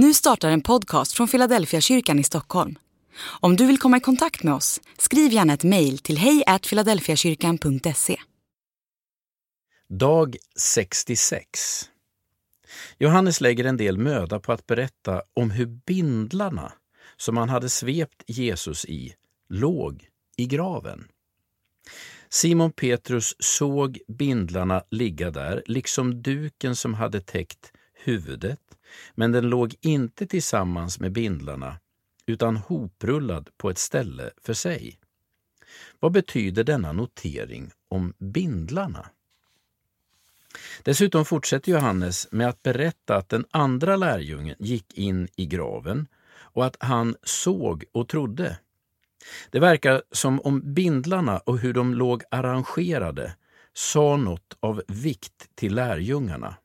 Nu startar en podcast från Philadelphia kyrkan i Stockholm. Om du vill komma i kontakt med oss, skriv gärna ett mejl till hejfiladelfiakyrkan.se. Dag 66 Johannes lägger en del möda på att berätta om hur bindlarna som han hade svept Jesus i låg i graven. Simon Petrus såg bindlarna ligga där, liksom duken som hade täckt huvudet, men den låg inte tillsammans med bindlarna utan hoprullad på ett ställe för sig. Vad betyder denna notering om bindlarna? Dessutom fortsätter Johannes med att berätta att den andra lärjungen gick in i graven och att han såg och trodde. Det verkar som om bindlarna och hur de låg arrangerade sa något av vikt till lärjungarna.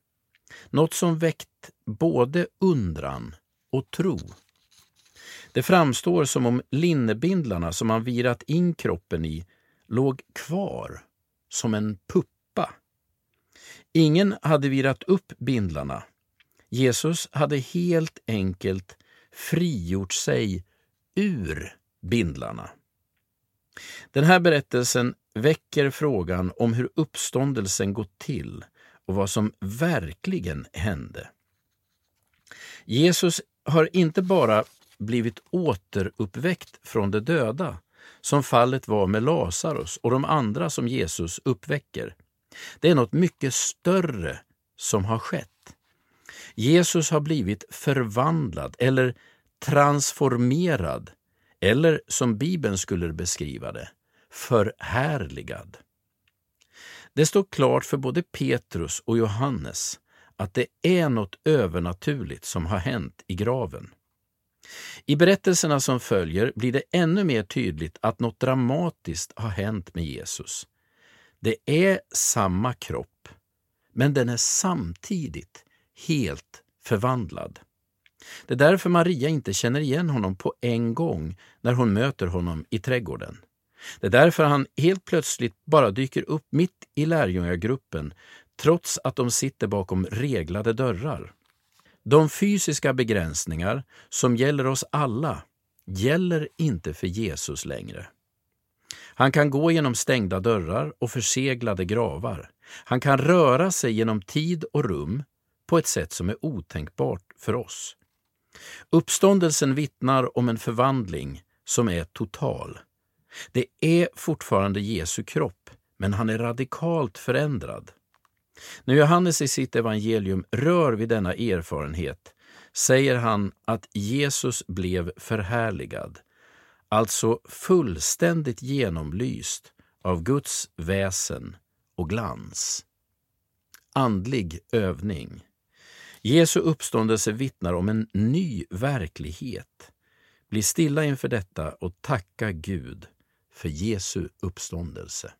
Något som väckt både undran och tro. Det framstår som om linnebindlarna som man virat in kroppen i låg kvar som en puppa. Ingen hade virat upp bindlarna. Jesus hade helt enkelt frigjort sig ur bindlarna. Den här berättelsen väcker frågan om hur uppståndelsen gått till och vad som verkligen hände. Jesus har inte bara blivit återuppväckt från de döda, som fallet var med Lazarus och de andra som Jesus uppväcker. Det är något mycket större som har skett. Jesus har blivit förvandlad eller transformerad, eller som Bibeln skulle beskriva det, förhärligad. Det står klart för både Petrus och Johannes att det är något övernaturligt som har hänt i graven. I berättelserna som följer blir det ännu mer tydligt att något dramatiskt har hänt med Jesus. Det är samma kropp, men den är samtidigt helt förvandlad. Det är därför Maria inte känner igen honom på en gång när hon möter honom i trädgården. Det är därför han helt plötsligt bara dyker upp mitt i lärjungagruppen trots att de sitter bakom reglade dörrar. De fysiska begränsningar som gäller oss alla gäller inte för Jesus längre. Han kan gå genom stängda dörrar och förseglade gravar. Han kan röra sig genom tid och rum på ett sätt som är otänkbart för oss. Uppståndelsen vittnar om en förvandling som är total. Det är fortfarande Jesu kropp, men han är radikalt förändrad. När Johannes i sitt evangelium rör vid denna erfarenhet säger han att Jesus blev förhärligad, alltså fullständigt genomlyst av Guds väsen och glans. Andlig övning. Jesu uppståndelse vittnar om en ny verklighet. Bli stilla inför detta och tacka Gud för Jesu uppståndelse.